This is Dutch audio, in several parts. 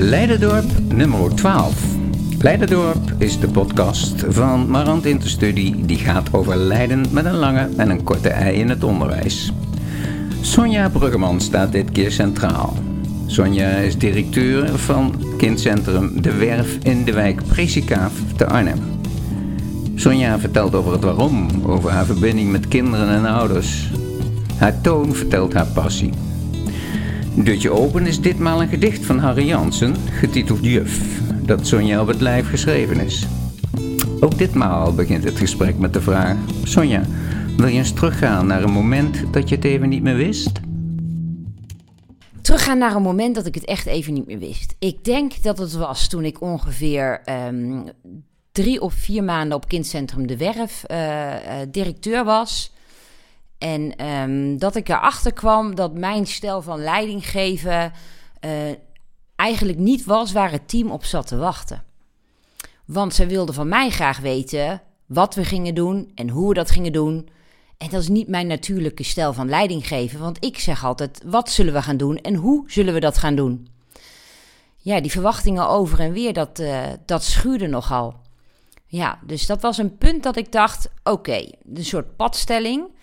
Leiderdorp nummer 12. Leiderdorp is de podcast van Marant Interstudie die gaat over Leiden met een lange en een korte ei in het onderwijs. Sonja Bruggeman staat dit keer centraal. Sonja is directeur van kindcentrum De Werf in de wijk Presikaaf te Arnhem. Sonja vertelt over het waarom, over haar verbinding met kinderen en ouders. Haar toon vertelt haar passie. Deurtje open is ditmaal een gedicht van Harry Jansen, getiteld Juf, dat Sonja op het lijf geschreven is. Ook ditmaal begint het gesprek met de vraag: Sonja, wil je eens teruggaan naar een moment dat je het even niet meer wist? Teruggaan naar een moment dat ik het echt even niet meer wist. Ik denk dat het was toen ik ongeveer ehm, drie of vier maanden op kindcentrum De Werf uh, uh, directeur was. En ehm, dat ik erachter kwam dat mijn stijl van leiding geven uh, eigenlijk niet was waar het team op zat te wachten. Want ze wilden van mij graag weten wat we gingen doen en hoe we dat gingen doen. En dat is niet mijn natuurlijke stijl van leiding geven, want ik zeg altijd: wat zullen we gaan doen en hoe zullen we dat gaan doen? Ja, die verwachtingen over en weer, dat, uh, dat schuurde nogal. Ja, dus dat was een punt dat ik dacht: oké, een soort padstelling.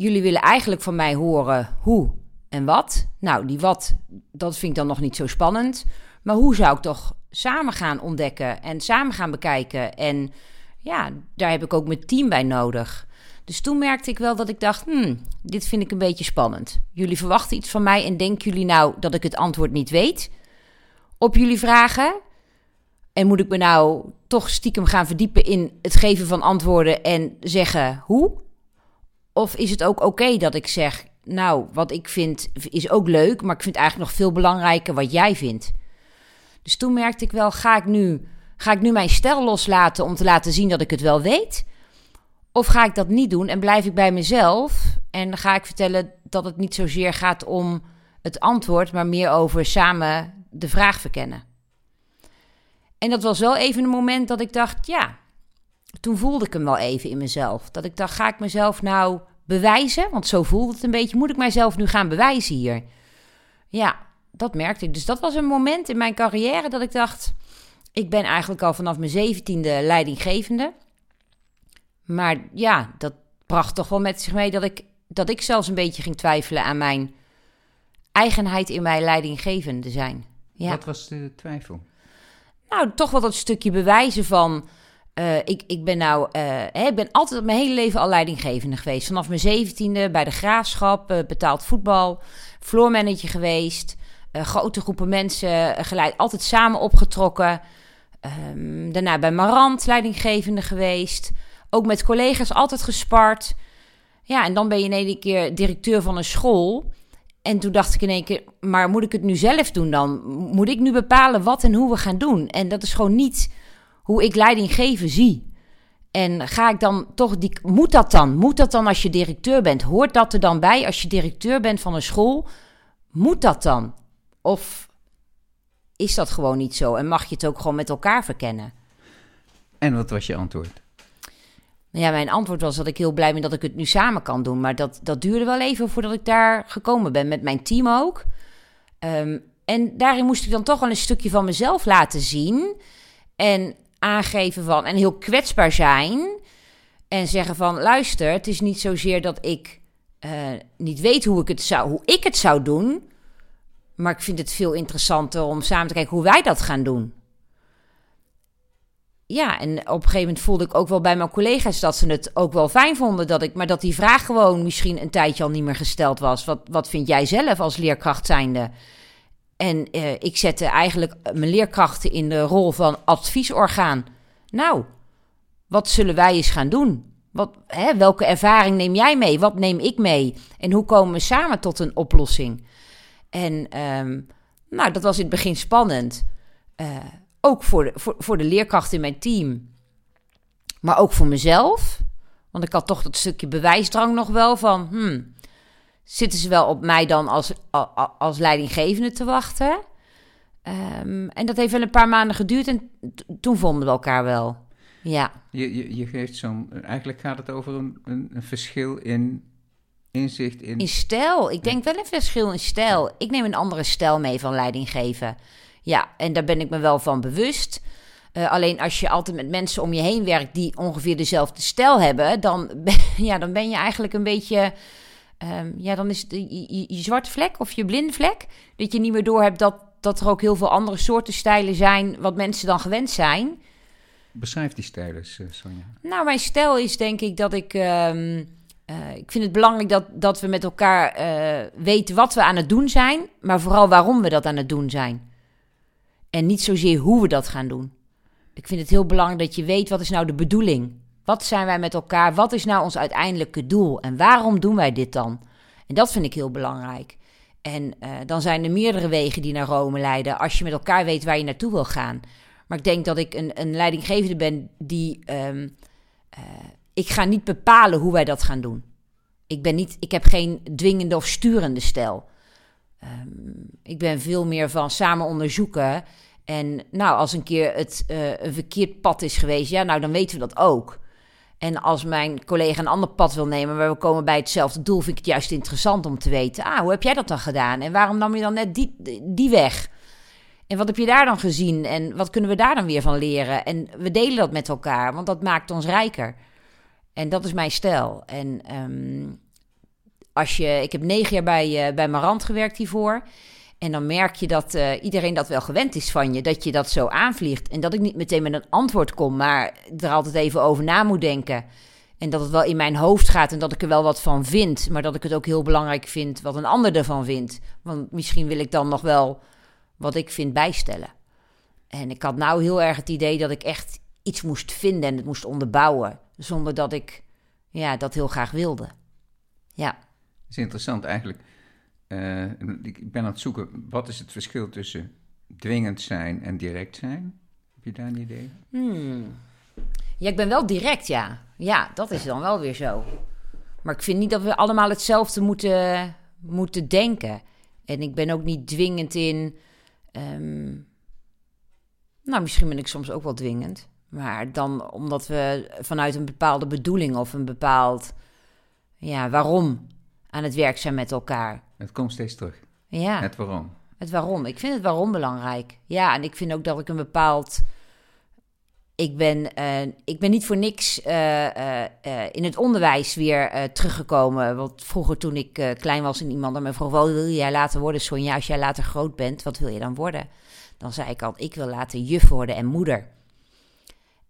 Jullie willen eigenlijk van mij horen hoe en wat. Nou, die wat, dat vind ik dan nog niet zo spannend. Maar hoe zou ik toch samen gaan ontdekken en samen gaan bekijken? En ja, daar heb ik ook mijn team bij nodig. Dus toen merkte ik wel dat ik dacht: hmm, dit vind ik een beetje spannend. Jullie verwachten iets van mij en denken jullie nou dat ik het antwoord niet weet op jullie vragen? En moet ik me nou toch stiekem gaan verdiepen in het geven van antwoorden en zeggen hoe? Of is het ook oké dat ik zeg: Nou, wat ik vind is ook leuk, maar ik vind eigenlijk nog veel belangrijker wat jij vindt. Dus toen merkte ik wel: ga ik nu, ga ik nu mijn stijl loslaten om te laten zien dat ik het wel weet? Of ga ik dat niet doen en blijf ik bij mezelf en ga ik vertellen dat het niet zozeer gaat om het antwoord, maar meer over samen de vraag verkennen? En dat was wel even een moment dat ik dacht: ja, toen voelde ik hem wel even in mezelf. Dat ik dacht: ga ik mezelf nou bewijzen? Want zo voelde het een beetje. Moet ik mijzelf nu gaan bewijzen hier? Ja, dat merkte ik. Dus dat was een moment in mijn carrière dat ik dacht: ik ben eigenlijk al vanaf mijn zeventiende leidinggevende. Maar ja, dat bracht toch wel met zich mee dat ik, dat ik zelfs een beetje ging twijfelen aan mijn eigenheid in mijn leidinggevende zijn. Ja. Wat was de twijfel? Nou, toch wel dat stukje bewijzen van. Uh, ik, ik ben nou, hè, ik ben altijd mijn hele leven al leidinggevende geweest. Vanaf mijn zeventiende bij de graafschap, uh, betaald voetbal, floormanager geweest. grote groepen mensen geleid, altijd samen opgetrokken. Um, daarna bij Marant leidinggevende geweest. Ook met collega's altijd gespart. Ja, en dan ben je in één keer directeur van een school. En toen dacht ik in één keer, maar moet ik het nu zelf doen dan? Moet ik nu bepalen wat en hoe we gaan doen? En dat is gewoon niet hoe ik leiding geven zie. En ga ik dan toch die. Moet dat dan? Moet dat dan als je directeur bent? Hoort dat er dan bij als je directeur bent van een school? Moet dat dan? Of is dat gewoon niet zo? En mag je het ook gewoon met elkaar verkennen? En wat was je antwoord? Nou ja, mijn antwoord was dat ik heel blij ben dat ik het nu samen kan doen. Maar dat, dat duurde wel even voordat ik daar gekomen ben. Met mijn team ook. Um, en daarin moest ik dan toch wel een stukje van mezelf laten zien. En aangeven van. En heel kwetsbaar zijn. En zeggen van: luister, het is niet zozeer dat ik uh, niet weet hoe ik, het zou, hoe ik het zou doen. Maar ik vind het veel interessanter om samen te kijken hoe wij dat gaan doen ja, en op een gegeven moment voelde ik ook wel bij mijn collega's dat ze het ook wel fijn vonden dat ik, maar dat die vraag gewoon misschien een tijdje al niet meer gesteld was. Wat, wat vind jij zelf als leerkracht zijnde? En uh, ik zette eigenlijk mijn leerkrachten in de rol van adviesorgaan. Nou, wat zullen wij eens gaan doen? Wat, hè, welke ervaring neem jij mee? Wat neem ik mee? En hoe komen we samen tot een oplossing? En um, nou, dat was in het begin spannend. Uh, ook voor de, voor, voor de leerkracht in mijn team. Maar ook voor mezelf. Want ik had toch dat stukje bewijsdrang nog wel van... Hmm, zitten ze wel op mij dan als, als leidinggevende te wachten? Um, en dat heeft wel een paar maanden geduurd en toen vonden we elkaar wel. Ja. Je, je, je geeft zo'n... Eigenlijk gaat het over een, een, een verschil in inzicht in... In stijl. Ik denk wel een verschil in stijl. Ik neem een andere stijl mee van leidinggeven. Ja, en daar ben ik me wel van bewust. Uh, alleen als je altijd met mensen om je heen werkt die ongeveer dezelfde stijl hebben, dan, ja, dan ben je eigenlijk een beetje. Um, ja, dan is het je, je, zwarte vlek of je blinde vlek. Dat je niet meer door hebt dat, dat er ook heel veel andere soorten stijlen zijn, wat mensen dan gewend zijn. Beschrijf die stijlen, eh, Sonja. Nou, mijn stijl is denk ik dat ik. Um, uh, ik vind het belangrijk dat, dat we met elkaar uh, weten wat we aan het doen zijn, maar vooral waarom we dat aan het doen zijn. En niet zozeer hoe we dat gaan doen. Ik vind het heel belangrijk dat je weet wat is nou de bedoeling. Wat zijn wij met elkaar? Wat is nou ons uiteindelijke doel? En waarom doen wij dit dan? En dat vind ik heel belangrijk. En uh, dan zijn er meerdere wegen die naar Rome leiden. Als je met elkaar weet waar je naartoe wil gaan. Maar ik denk dat ik een, een leidinggevende ben die. Um, uh, ik ga niet bepalen hoe wij dat gaan doen. Ik, ben niet, ik heb geen dwingende of sturende stijl. Um, ik ben veel meer van samen onderzoeken. En nou, als een keer het uh, een verkeerd pad is geweest, ja, nou dan weten we dat ook. En als mijn collega een ander pad wil nemen, maar we komen bij hetzelfde doel, vind ik het juist interessant om te weten. Ah, hoe heb jij dat dan gedaan? En waarom nam je dan net die, die weg? En wat heb je daar dan gezien? En wat kunnen we daar dan weer van leren? En we delen dat met elkaar, want dat maakt ons rijker. En dat is mijn stijl. En um, als je, ik heb negen jaar bij, uh, bij Marant gewerkt hiervoor. En dan merk je dat uh, iedereen dat wel gewend is van je, dat je dat zo aanvliegt. En dat ik niet meteen met een antwoord kom, maar er altijd even over na moet denken. En dat het wel in mijn hoofd gaat en dat ik er wel wat van vind. Maar dat ik het ook heel belangrijk vind wat een ander ervan vindt. Want misschien wil ik dan nog wel wat ik vind bijstellen. En ik had nou heel erg het idee dat ik echt iets moest vinden en het moest onderbouwen. Zonder dat ik ja, dat heel graag wilde. Ja. Dat is interessant eigenlijk. Uh, ik ben aan het zoeken, wat is het verschil tussen dwingend zijn en direct zijn? Heb je daar een idee? Hmm. Ja, ik ben wel direct, ja. Ja, dat is dan wel weer zo. Maar ik vind niet dat we allemaal hetzelfde moeten, moeten denken. En ik ben ook niet dwingend in. Um, nou, misschien ben ik soms ook wel dwingend. Maar dan omdat we vanuit een bepaalde bedoeling of een bepaald. Ja, waarom aan het werk zijn met elkaar. Het komt steeds terug. Ja. Het waarom. Het waarom. Ik vind het waarom belangrijk. Ja, en ik vind ook dat ik een bepaald. Ik ben, uh, ik ben niet voor niks uh, uh, in het onderwijs weer teruggekomen. Want vroeger, toen ik klein was en iemand aan me vroeg: wat wil jij later worden, Sonja? Als jij later groot bent, wat wil je dan worden? Dan zei ik al: ik wil later juf worden en moeder.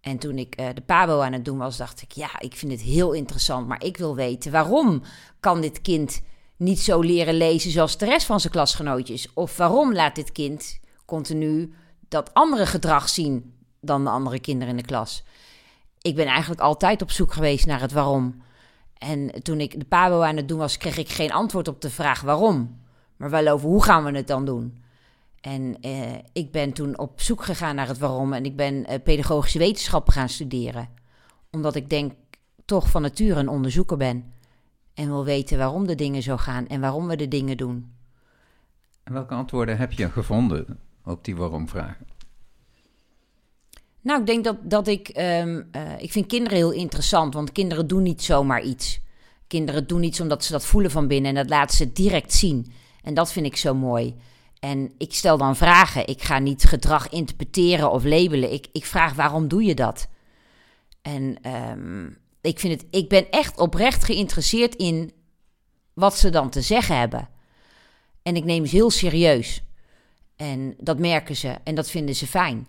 En toen ik uh, de Pabo aan het doen was, dacht ik: ja, ik vind het heel interessant, maar ik wil weten waarom kan dit kind niet zo leren lezen zoals de rest van zijn klasgenootjes? Of waarom laat dit kind continu dat andere gedrag zien dan de andere kinderen in de klas? Ik ben eigenlijk altijd op zoek geweest naar het waarom. En toen ik de Pabo aan het doen was, kreeg ik geen antwoord op de vraag waarom. Maar wel over hoe gaan we het dan doen? En uh, ik ben toen op zoek gegaan naar het waarom en ik ben uh, pedagogische wetenschappen gaan studeren. Omdat ik denk toch van nature een onderzoeker ben. En wil weten waarom de dingen zo gaan en waarom we de dingen doen. En welke antwoorden heb je gevonden op die waarom-vragen? Nou, ik denk dat, dat ik. Um, uh, ik vind kinderen heel interessant, want kinderen doen niet zomaar iets. Kinderen doen iets omdat ze dat voelen van binnen en dat laten ze direct zien. En dat vind ik zo mooi. En ik stel dan vragen. Ik ga niet gedrag interpreteren of labelen. Ik, ik vraag waarom doe je dat? En um, ik, vind het, ik ben echt oprecht geïnteresseerd in wat ze dan te zeggen hebben. En ik neem ze heel serieus. En dat merken ze en dat vinden ze fijn.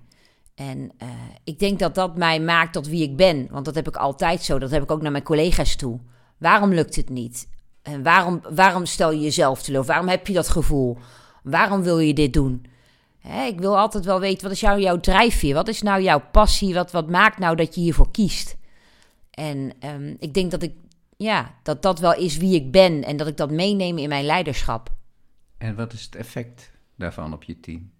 En uh, ik denk dat dat mij maakt tot wie ik ben. Want dat heb ik altijd zo. Dat heb ik ook naar mijn collega's toe. Waarom lukt het niet? En waarom, waarom stel je jezelf teleur? Waarom heb je dat gevoel? Waarom wil je dit doen? Hè, ik wil altijd wel weten, wat is jou, jouw drijfveer? Wat is nou jouw passie? Wat, wat maakt nou dat je hiervoor kiest? En um, ik denk dat ik, ja, dat dat wel is wie ik ben en dat ik dat meeneem in mijn leiderschap. En wat is het effect daarvan op je team?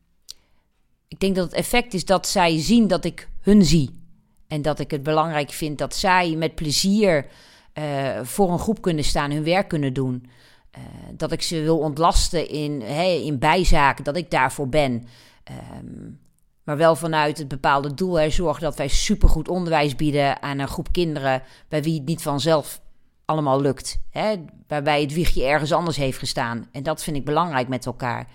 Ik denk dat het effect is dat zij zien dat ik hun zie. En dat ik het belangrijk vind dat zij met plezier uh, voor een groep kunnen staan, hun werk kunnen doen. Uh, dat ik ze wil ontlasten in, in bijzaken, dat ik daarvoor ben. Um, maar wel vanuit het bepaalde doel. Hè, zorgen dat wij supergoed onderwijs bieden aan een groep kinderen. bij wie het niet vanzelf allemaal lukt. Hè, waarbij het wiegje ergens anders heeft gestaan. En dat vind ik belangrijk met elkaar.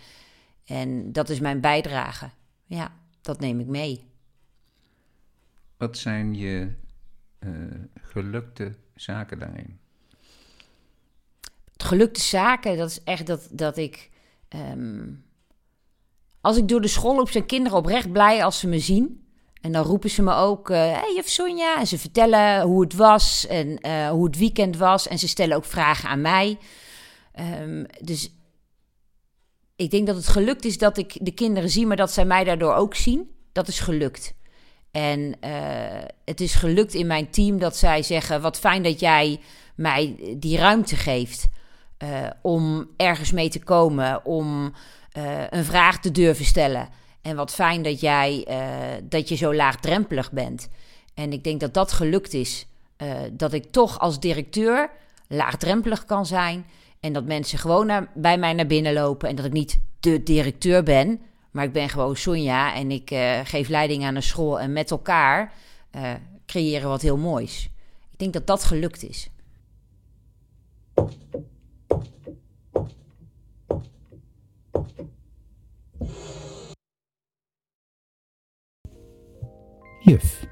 En dat is mijn bijdrage. Ja, dat neem ik mee. Wat zijn je uh, gelukte zaken daarin? Gelukte zaken, dat is echt dat, dat ik. Ehm, als ik door de school loop, zijn kinderen oprecht blij als ze me zien. En dan roepen ze me ook, hé uh, hey, Sonja. En ze vertellen hoe het was en uh, hoe het weekend was. En ze stellen ook vragen aan mij. Um, dus ik denk dat het gelukt is dat ik de kinderen zie, maar dat zij mij daardoor ook zien. Dat is gelukt. En uh, het is gelukt in mijn team dat zij zeggen: Wat fijn dat jij mij die ruimte geeft uh, om ergens mee te komen, om uh, een vraag te durven stellen. En wat fijn dat jij dat je zo laagdrempelig bent. En ik denk dat dat gelukt is. dat ik toch als directeur laagdrempelig kan zijn. En dat mensen gewoon naar, bij mij naar binnen lopen. En dat ik niet de directeur ben, maar ik ben gewoon Sonja. En ik geef leiding aan een school. En met elkaar uh, creëren wat heel moois. Ik denk dat dat gelukt is. Juf.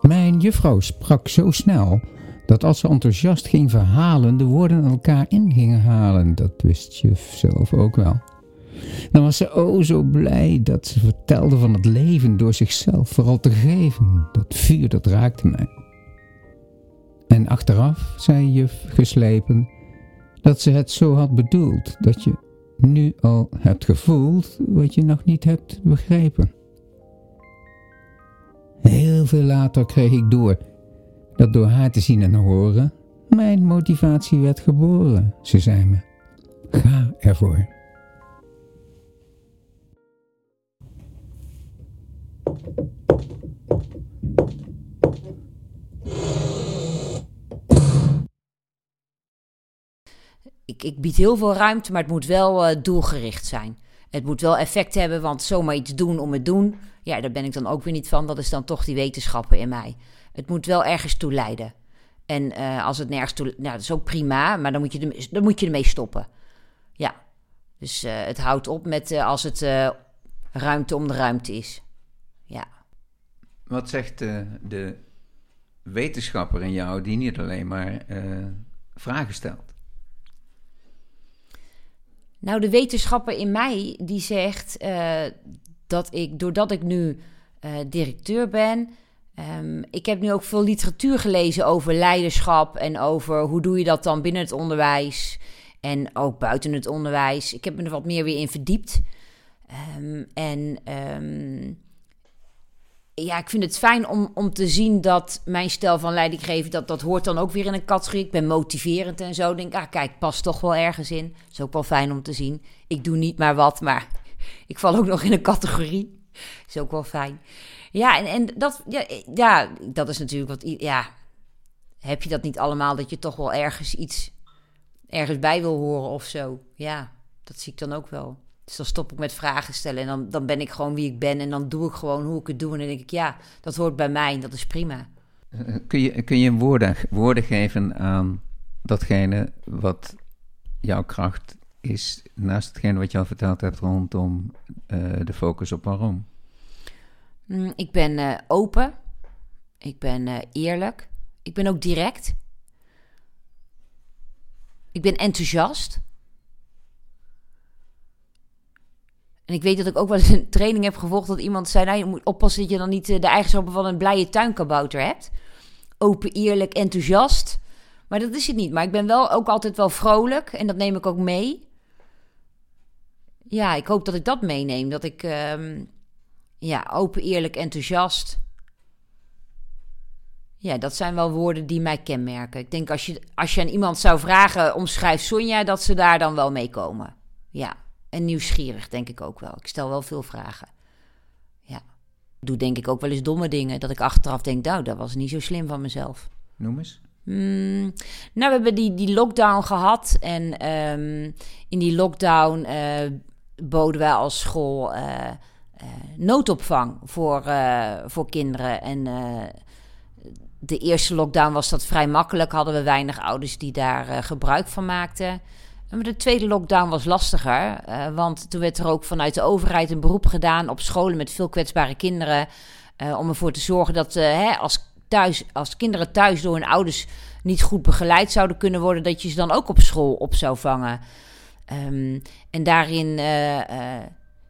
Mijn juffrouw sprak zo snel dat als ze enthousiast ging verhalen, de woorden elkaar in gingen halen. Dat wist juf zelf ook wel. Dan was ze o zo blij dat ze vertelde van het leven door zichzelf vooral te geven. Dat vuur, dat raakte mij. En achteraf zei juf geslepen dat ze het zo had bedoeld, dat je nu al hebt gevoeld wat je nog niet hebt begrepen. Heel veel later kreeg ik door dat door haar te zien en horen mijn motivatie werd geboren. Ze zei me: ga ervoor. Ik, ik, bied heel veel ruimte, maar het moet wel uh, doelgericht zijn. Het moet wel effect hebben, want zomaar iets doen om het doen, ja, daar ben ik dan ook weer niet van. Dat is dan toch die wetenschappen in mij. Het moet wel ergens toe leiden. En uh, als het nergens toe... Nou, dat is ook prima, maar dan moet je, er, dan moet je ermee stoppen. Ja. Dus uh, het houdt op met uh, als het ruimte om de ruimte is. Ja. Wat zegt de wetenschapper in jou die niet alleen maar vragen stelt? Nou, de wetenschapper in mij die zegt dat ik, doordat ik nu directeur ben Um, ik heb nu ook veel literatuur gelezen over leiderschap en over hoe doe je dat dan binnen het onderwijs en ook buiten het onderwijs. Ik heb me er wat meer weer in verdiept. Um, en um, ja, ik vind het fijn om, om te zien dat mijn stijl van leidinggeven, dat, dat hoort dan ook weer in een categorie. Ik ben motiverend en zo. Denk, ah kijk, past toch wel ergens in. Dat is ook wel fijn om te zien. Ik doe niet maar wat, maar ik val ook nog in een categorie. Is ook wel fijn. Ja, en, en dat, ja, ja, dat is natuurlijk wat. Ja, heb je dat niet allemaal dat je toch wel ergens iets ergens bij wil horen of zo? Ja, dat zie ik dan ook wel. Dus dan stop ik met vragen stellen en dan, dan ben ik gewoon wie ik ben en dan doe ik gewoon hoe ik het doe. En dan denk ik, ja, dat hoort bij mij en dat is prima. Eh, kun je, kun je woorden, woorden geven aan datgene wat jouw kracht is, naast hetgene wat je al verteld hebt rondom uh, de focus op waarom? Mm, ik ben uh, open. Ik ben uh, eerlijk. Ik ben ook direct. Ik ben enthousiast. En ik weet dat ik ook wel eens een training heb gevolgd dat iemand zei: nou, je moet oppassen dat je dan niet uh, de eigenschappen van een blije tuinkabouter hebt. Open, eerlijk, enthousiast. Maar dat is het niet. Maar ik ben wel ook altijd wel vrolijk en dat neem ik ook mee. Ja, ik hoop dat ik dat meeneem. Dat ik. Uh, ja, open, eerlijk, enthousiast. Ja, dat zijn wel woorden die mij kenmerken. Ik denk als je, als je aan iemand zou vragen, omschrijf Sonja, dat ze daar dan wel mee komen. Ja, en nieuwsgierig denk ik ook wel. Ik stel wel veel vragen. Ja. Ik doe denk ik ook wel eens domme dingen, dat ik achteraf denk, nou, dat was niet zo slim van mezelf. Noem eens. Mm, nou, we hebben die, die lockdown gehad en um, in die lockdown uh, boden wij als school... Uh, uh, noodopvang voor, voor kinderen. En de eerste lockdown was dat vrij makkelijk. Hadden we weinig ouders die daar gebruik van maakten. De tweede lockdown was lastiger, uh, want toen werd er ook vanuit de overheid een beroep gedaan op scholen met veel kwetsbare kinderen. Uh, om ervoor te zorgen dat uh, hè, als, thuis, als kinderen thuis door hun ouders niet goed begeleid zouden kunnen worden, dat je ze dan ook op school op zou vangen. Um, en daarin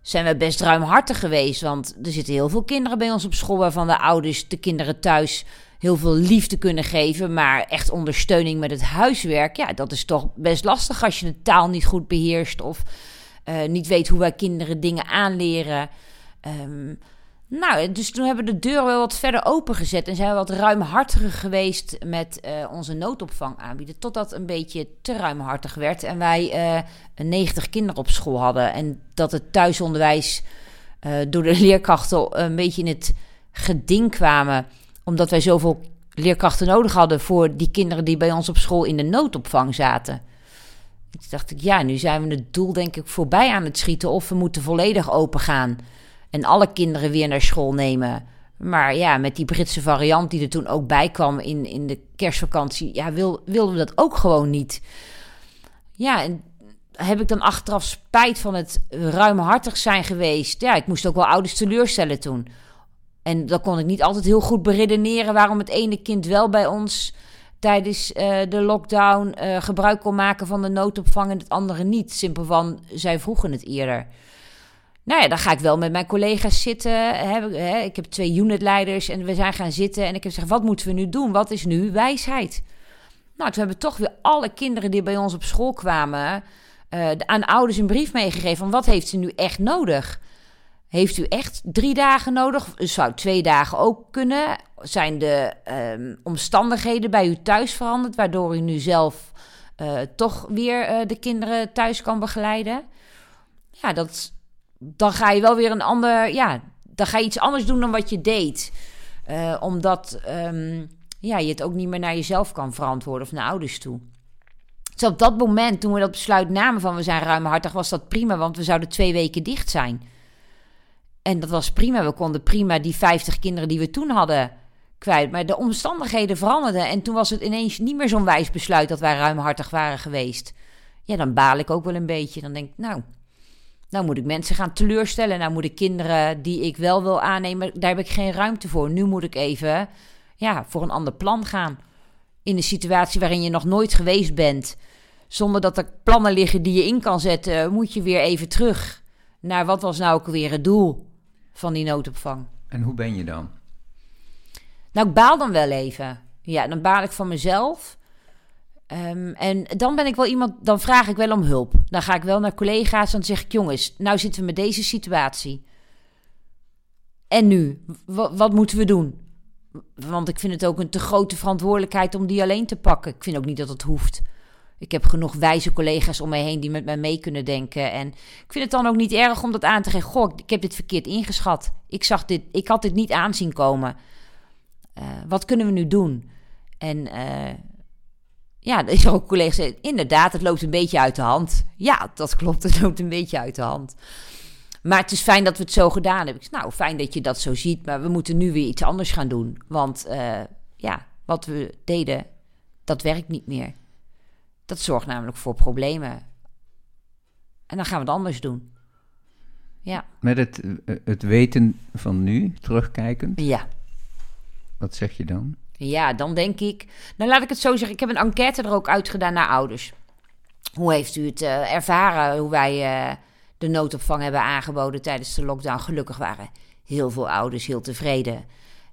zijn we best ruimhartig geweest. Want er zitten heel veel kinderen bij ons op school waarvan de ouders de kinderen thuis heel veel liefde kunnen geven. Maar echt ondersteuning met het huiswerk, ja, dat is toch best lastig als je de taal niet goed beheerst of uh, niet weet hoe wij kinderen dingen aanleren. Um, nou, dus toen hebben de deur wel wat verder opengezet en zijn we wat ruimhartiger geweest met uh, onze noodopvang aanbieden. Totdat een beetje te ruimhartig werd en wij uh, 90 kinderen op school hadden. En dat het thuisonderwijs door de leerkrachten een beetje in het geding kwamen. Omdat wij zoveel leerkrachten nodig hadden voor die kinderen die bij ons op school in de noodopvang zaten. Toen dacht ik, ja, nu zijn we het doel denk ik voorbij aan het schieten of we moeten volledig open gaan en alle kinderen weer naar school nemen. Maar ja, met die Britse variant die er toen ook bij kwam in, in de kerstvakantie, ja, wil, wilden we dat ook gewoon niet. Ja, en heb ik dan achteraf spijt van het ruimhartig zijn geweest? Ja, ik moest ook wel ouders teleurstellen toen. En dan kon ik niet altijd heel goed beredeneren waarom het ene kind wel bij ons tijdens uh, de lockdown uh, gebruik kon maken van de noodopvang en het andere niet. Simpel van, zij vroegen het eerder. Nou ja, dan ga ik wel met mijn collega's zitten. Hè, ik heb twee unitleiders en we zijn gaan zitten. En ik heb gezegd, wat moeten we nu doen? Wat is nu wijsheid? Nou, toen hebben toch weer alle kinderen die bij ons op school kwamen... Uh, aan ouders een brief meegegeven van wat heeft u nu echt nodig? Heeft u echt drie dagen nodig? Zou twee dagen ook kunnen? Zijn de um, omstandigheden bij u thuis veranderd... waardoor u nu zelf uh, toch weer uh, de kinderen thuis kan begeleiden? Ja, dat dan ga je wel weer een ander, ja, dan ga je iets anders doen dan wat je deed. Uh, omdat um, ja, je het ook niet meer naar jezelf kan verantwoorden of naar ouders toe. Dus op dat moment, toen we dat besluit namen van we zijn ruimhartig, was dat prima, want we zouden twee weken dicht zijn. En dat was prima. We konden prima die 50 kinderen die we toen hadden kwijt. Maar de omstandigheden veranderden. En toen was het ineens niet meer zo'n wijs besluit dat wij ruimhartig waren geweest. Ja, dan baal ik ook wel een beetje. Dan denk ik, nou, nou moet ik mensen gaan teleurstellen. Nou moet ik kinderen die ik wel wil aannemen, daar heb ik geen ruimte voor. Nu moet ik even ja, voor een ander plan gaan. In een situatie waarin je nog nooit geweest bent. Zonder dat er plannen liggen die je in kan zetten, moet je weer even terug naar wat was nou ook weer het doel van die noodopvang. En hoe ben je dan? Nou, ik baal dan wel even. Ja, dan baal ik van mezelf. Um, en dan ben ik wel iemand, dan vraag ik wel om hulp. Dan ga ik wel naar collega's en dan zeg ik: jongens, nou zitten we met deze situatie. En nu? W wat moeten we doen? Want ik vind het ook een te grote verantwoordelijkheid om die alleen te pakken. Ik vind ook niet dat het hoeft. Ik heb genoeg wijze collega's om me heen die met mij mee kunnen denken. En ik vind het dan ook niet erg om dat aan te geven. Goh, ik heb dit verkeerd ingeschat. Ik, zag dit, ik had dit niet aanzien komen. Uh, wat kunnen we nu doen? En uh, ja, er is ook collega's inderdaad, het loopt een beetje uit de hand. Ja, dat klopt, het loopt een beetje uit de hand. Maar het is fijn dat we het zo gedaan hebben. Nou, fijn dat je dat zo ziet, maar we moeten nu weer iets anders gaan doen. Want uh, ja, wat we deden, dat werkt niet meer. Dat zorgt namelijk voor problemen. En dan gaan we het anders doen. Ja. Met het, het weten van nu, terugkijkend? Ja. Wat zeg je dan? Ja, dan denk ik. Nou, laat ik het zo zeggen. Ik heb een enquête er ook uitgedaan naar ouders. Hoe heeft u het uh, ervaren hoe wij uh, de noodopvang hebben aangeboden tijdens de lockdown? Gelukkig waren heel veel ouders heel tevreden.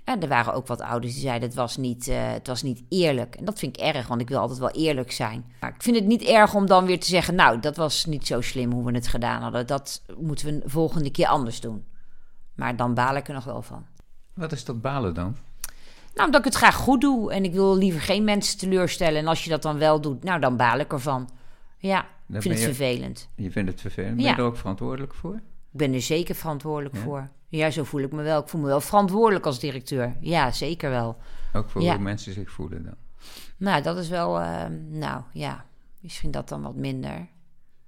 En er waren ook wat ouders die zeiden het was, niet, uh, het was niet eerlijk. En dat vind ik erg, want ik wil altijd wel eerlijk zijn. Maar ik vind het niet erg om dan weer te zeggen... nou, dat was niet zo slim hoe we het gedaan hadden. Dat moeten we een volgende keer anders doen. Maar dan baal ik er nog wel van. Wat is dat balen dan? Nou, omdat ik het graag goed doe en ik wil liever geen mensen teleurstellen. En als je dat dan wel doet, nou, dan baal ik ervan. Ja, ik vind het vervelend. Je vindt het vervelend? Ben je er ook verantwoordelijk voor? Ik ben er zeker verantwoordelijk voor. Ja, zo voel ik me wel. Ik voel me wel verantwoordelijk als directeur. Ja, zeker wel. Ook voor hoe mensen zich voelen dan? Nou, dat is wel... Uh, nou, ja, misschien dat dan wat minder.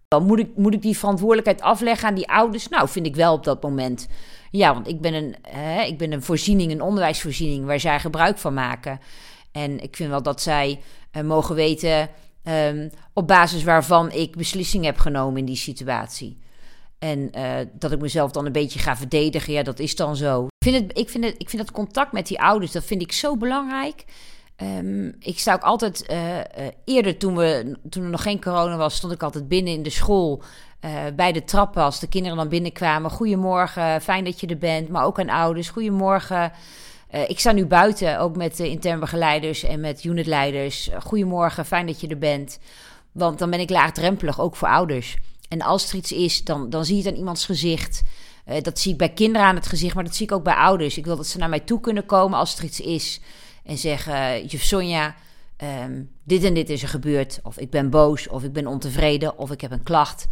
Dan moet ik, moet ik die verantwoordelijkheid afleggen aan die ouders? Nou, vind ik wel op dat moment. Ja, want ik ben een, hè, ik ben een voorziening, een onderwijsvoorziening waar zij gebruik van maken. En ik vind wel dat zij uh, mogen weten Ehm, op basis waarvan ik beslissingen heb genomen in die situatie. En uh, dat ik mezelf dan een beetje ga verdedigen, ja, dat is dan zo. Ik vind, het, ik, vind het, ik vind dat contact met die ouders, dat vind ik zo belangrijk. Um, ik sta ook altijd, uh, uh, eerder toen, we, toen er nog geen corona was, stond ik altijd binnen in de school. bij de trappen als de kinderen dan binnenkwamen. Goedemorgen, fijn dat je er bent. Maar ook aan ouders, goedemorgen. ik sta nu buiten, ook met de intern begeleiders en met unitleiders. Goedemorgen, fijn dat je er bent. Want dan ben ik laagdrempelig, ook voor ouders. En als er iets is, dan, dan zie je het aan iemands gezicht. Uh, dat zie ik bij kinderen aan het gezicht, maar dat zie ik ook bij ouders. Ik wil dat ze naar mij toe kunnen komen als er iets is. En zeggen, juf Sonja, um, dit en dit is er gebeurd. Of ik ben boos, of ik ben ontevreden, of ik heb een klacht.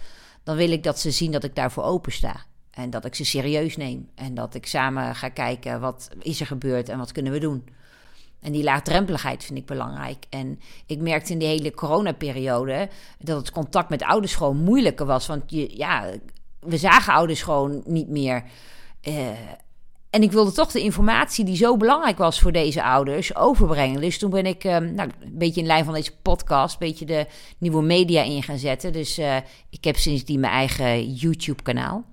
Dan wil ik dat ze zien dat ik daarvoor open sta. En dat ik ze serieus neem. En dat ik samen ga kijken, wat is er gebeurd en wat kunnen we doen. En die laagdrempeligheid vind ik belangrijk. En ik merkte in die hele coronaperiode dat het contact met ouders gewoon moeilijker was. Want je, ja, we zagen ouders gewoon niet meer. Uh, en ik wilde toch de informatie die zo belangrijk was voor deze ouders overbrengen. Dus toen ben ik uh, nou, een beetje in lijn van deze podcast, een beetje de nieuwe media in gaan zetten. Dus uh, ik heb sindsdien mijn eigen YouTube-kanaal.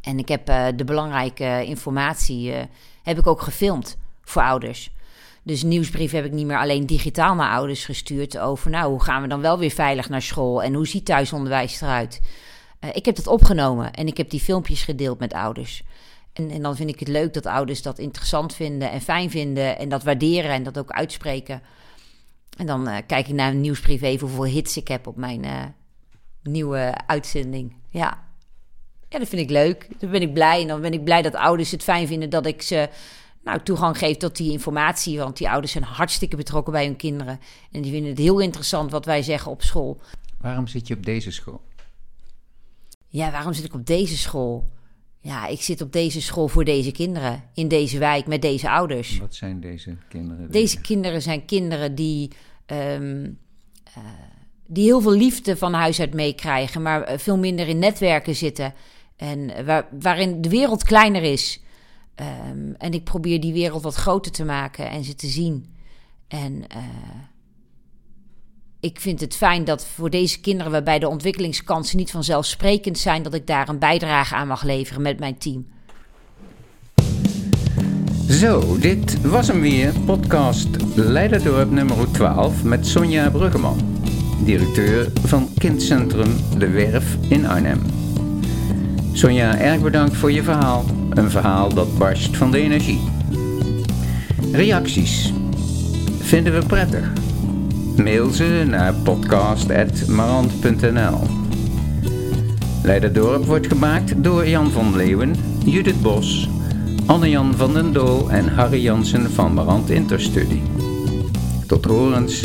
En ik heb de belangrijke informatie heb ik ook gefilmd voor ouders. Dus nieuwsbrief heb ik niet meer alleen digitaal naar ouders gestuurd over, nou, hoe gaan we dan wel weer veilig naar school en hoe ziet thuisonderwijs eruit? Uh, ik heb dat opgenomen en ik heb die filmpjes gedeeld met ouders. En, en, dan vind ik het leuk dat ouders dat interessant vinden en fijn vinden en dat waarderen en dat ook uitspreken. En dan uh, kijk ik naar een nieuwsbrief even hoeveel hits ik heb op mijn uh, nieuwe uitzending. Ja. ja, dat vind ik leuk. Dan ben ik blij. En dan ben ik blij dat ouders het fijn vinden dat ik ze nou, toegang geeft tot die informatie. Want die ouders zijn hartstikke betrokken bij hun kinderen. En die vinden het heel interessant wat wij zeggen op school. Waarom zit je op deze school? Ja, waarom zit ik op deze school? Ja, ik zit op deze school voor deze kinderen. In deze wijk met deze ouders. Wat zijn deze kinderen? Deze kinderen zijn kinderen die. Um, uh, die heel veel liefde van huis uit meekrijgen, maar veel minder in netwerken zitten. En waar, waarin de wereld kleiner is. Um, en ik probeer die wereld wat groter te maken en ze te zien. En uh, ik vind het fijn dat voor deze kinderen, waarbij de ontwikkelingskansen niet vanzelfsprekend zijn, dat ik daar een bijdrage aan mag leveren met mijn team. Zo, dit was hem weer, podcast Leiderdorp nummer 12 met Sonja Bruggeman, directeur van Kindcentrum De Werf in Arnhem. Sonja, erg bedankt voor je verhaal. Een verhaal dat barst van de energie. Reacties vinden we prettig. Mail ze naar podcast.marant.nl Leiderdorp wordt gemaakt door Jan van Leeuwen, Judith Bos, Anne-Jan van den Doel en Harry Jansen van Marant Interstudy. Tot horens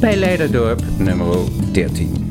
bij Leiderdorp nummer 13.